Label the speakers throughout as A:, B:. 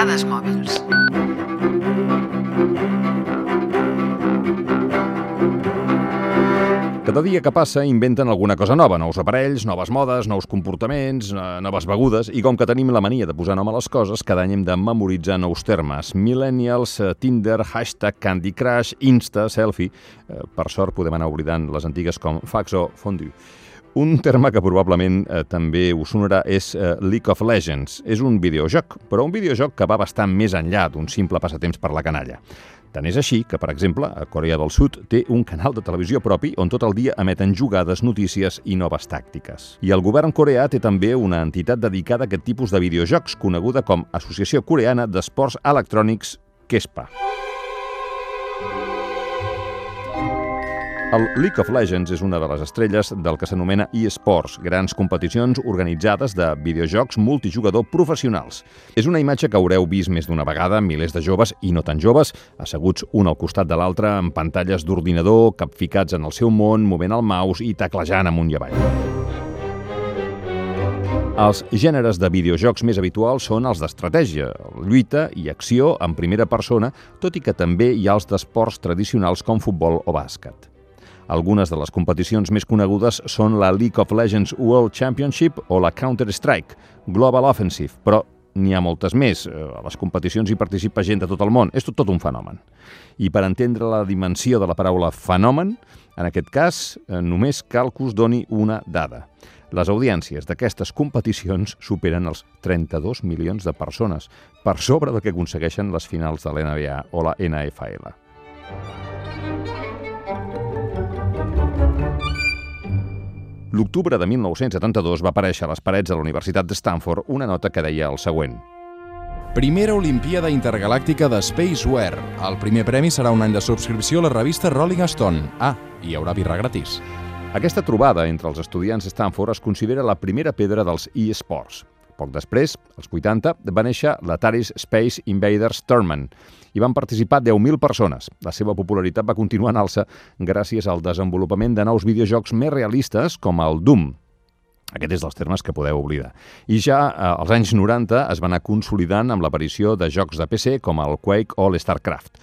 A: Dades mòbils.
B: Cada dia que passa inventen alguna cosa nova, nous aparells, noves modes, nous comportaments, eh, noves begudes, i com que tenim la mania de posar nom a les coses, cada any hem de memoritzar nous termes. Millennials, eh, Tinder, hashtag Candy Crush, Insta, selfie... Eh, Per sort podem anar oblidant les antigues com fax o fondue. Un terme que probablement eh, també us sonarà és eh, League of Legends. És un videojoc, però un videojoc que va bastant més enllà d'un simple passatemps per la canalla. Tant és així que, per exemple, a Corea del Sud té un canal de televisió propi on tot el dia emeten jugades, notícies i noves tàctiques. I el govern coreà té també una entitat dedicada a aquest tipus de videojocs, coneguda com Associació Coreana d'Esports Electrònics KESPA. El League of Legends és una de les estrelles del que s'anomena eSports, grans competicions organitzades de videojocs multijugador professionals. És una imatge que haureu vist més d'una vegada milers de joves i no tan joves, asseguts un al costat de l'altre en pantalles d'ordinador, capficats en el seu món, movent el mouse i teclejant amunt i avall. Els gèneres de videojocs més habituals són els d'estratègia, lluita i acció en primera persona, tot i que també hi ha els d'esports tradicionals com futbol o bàsquet. Algunes de les competicions més conegudes són la League of Legends World Championship o la Counter-Strike Global Offensive, però n'hi ha moltes més. Eh, A les competicions hi participa gent de tot el món. És tot, tot un fenomen. I per entendre la dimensió de la paraula fenomen, en aquest cas, eh, només cal que us doni una dada. Les audiències d'aquestes competicions superen els 32 milions de persones, per sobre del que aconsegueixen les finals de l'NBA o la NFL. L'octubre de 1972 va aparèixer a les parets de la Universitat de Stanford una nota que deia el següent.
C: Primera Olimpíada Intergalàctica de Spaceware. El primer premi serà un any de subscripció a la revista Rolling Stone. Ah, hi haurà birra gratis.
B: Aquesta trobada entre els estudiants de Stanford es considera la primera pedra dels eSports. Poc després, als 80, va néixer l'Ataris Space Invaders Tournament i van participar 10.000 persones. La seva popularitat va continuar en alça gràcies al desenvolupament de nous videojocs més realistes com el Doom, aquest és dels termes que podeu oblidar. I ja eh, als anys 90 es va anar consolidant amb l'aparició de jocs de PC com el Quake o l'StarCraft.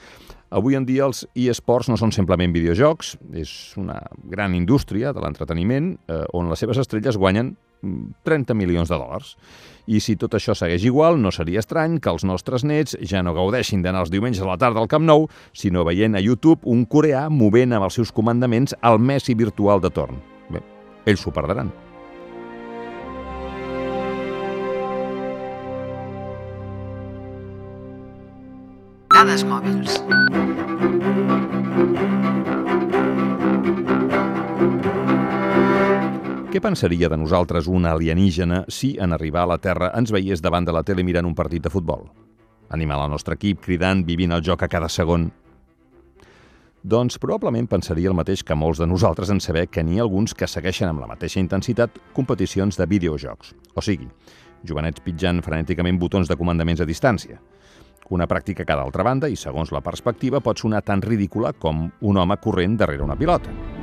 B: Avui en dia els eSports no són simplement videojocs, és una gran indústria de l'entreteniment eh, on les seves estrelles guanyen 30 milions de dòlars. I si tot això segueix igual, no seria estrany que els nostres nets ja no gaudeixin d'anar els diumenges a la tarda al Camp Nou, sinó veient a YouTube un coreà movent amb els seus comandaments el Messi virtual de torn. Bé, ells s'ho perdran.
A: Dades mòbils.
B: Què pensaria de nosaltres un alienígena si en arribar a la Terra ens veiés davant de la tele mirant un partit de futbol? Animar el nostre equip, cridant, vivint el joc a cada segon? Doncs probablement pensaria el mateix que molts de nosaltres en saber que n'hi ha alguns que segueixen amb la mateixa intensitat competicions de videojocs. O sigui, jovenets pitjant frenèticament botons de comandaments a distància. Una pràctica que, d'altra banda, i segons la perspectiva, pot sonar tan ridícula com un home corrent darrere una pilota.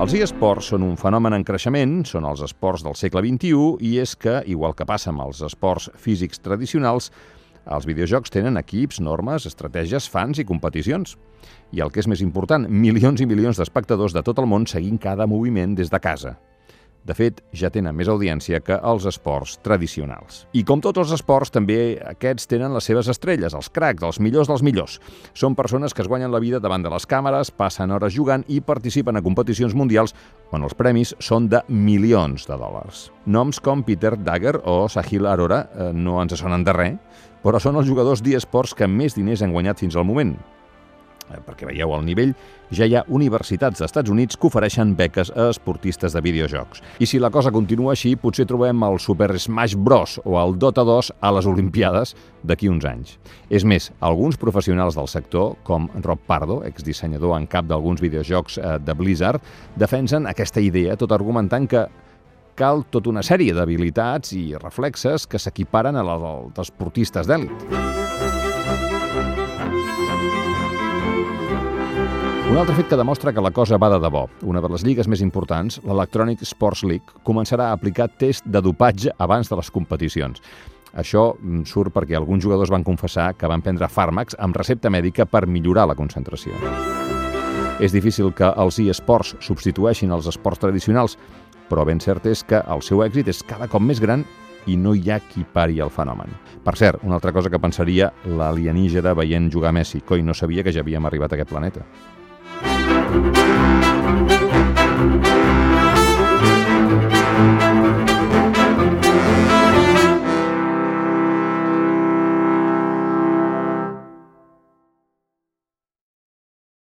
B: Els eSports són un fenomen en creixement, són els esports del segle XXI, i és que, igual que passa amb els esports físics tradicionals, els videojocs tenen equips, normes, estratègies, fans i competicions. I el que és més important, milions i milions d'espectadors de tot el món seguint cada moviment des de casa. De fet, ja tenen més audiència que els esports tradicionals. I com tots els esports, també aquests tenen les seves estrelles, els cracs, els millors dels millors. Són persones que es guanyen la vida davant de les càmeres, passen hores jugant i participen a competicions mundials on els premis són de milions de dòlars. Noms com Peter Dagger o Sahil Arora eh, no ens sonen de res, però són els jugadors d'esports que més diners han guanyat fins al moment. Eh, perquè veieu el nivell, ja hi ha universitats dels Estats Units que ofereixen beques a esportistes de videojocs. I si la cosa continua així, potser trobem el Super Smash Bros. o el Dota 2 a les Olimpiades d'aquí uns anys. És més, alguns professionals del sector, com Rob Pardo, exdissenyador en cap d'alguns videojocs eh, de Blizzard, defensen aquesta idea tot argumentant que cal tota una sèrie d'habilitats i reflexes que s'equiparen a la dels esportistes d'èlit. Un altre fet que demostra que la cosa va de debò. Una de les lligues més importants, l'Electronic Sports League, començarà a aplicar test de dopatge abans de les competicions. Això mm, surt perquè alguns jugadors van confessar que van prendre fàrmacs amb recepta mèdica per millorar la concentració. És difícil que els e-sports substitueixin els esports tradicionals, però ben cert és que el seu èxit és cada cop més gran i no hi ha qui pari el fenomen. Per cert, una altra cosa que pensaria l'alienígena veient jugar Messi. Coi, no sabia que ja havíem arribat a aquest planeta. Música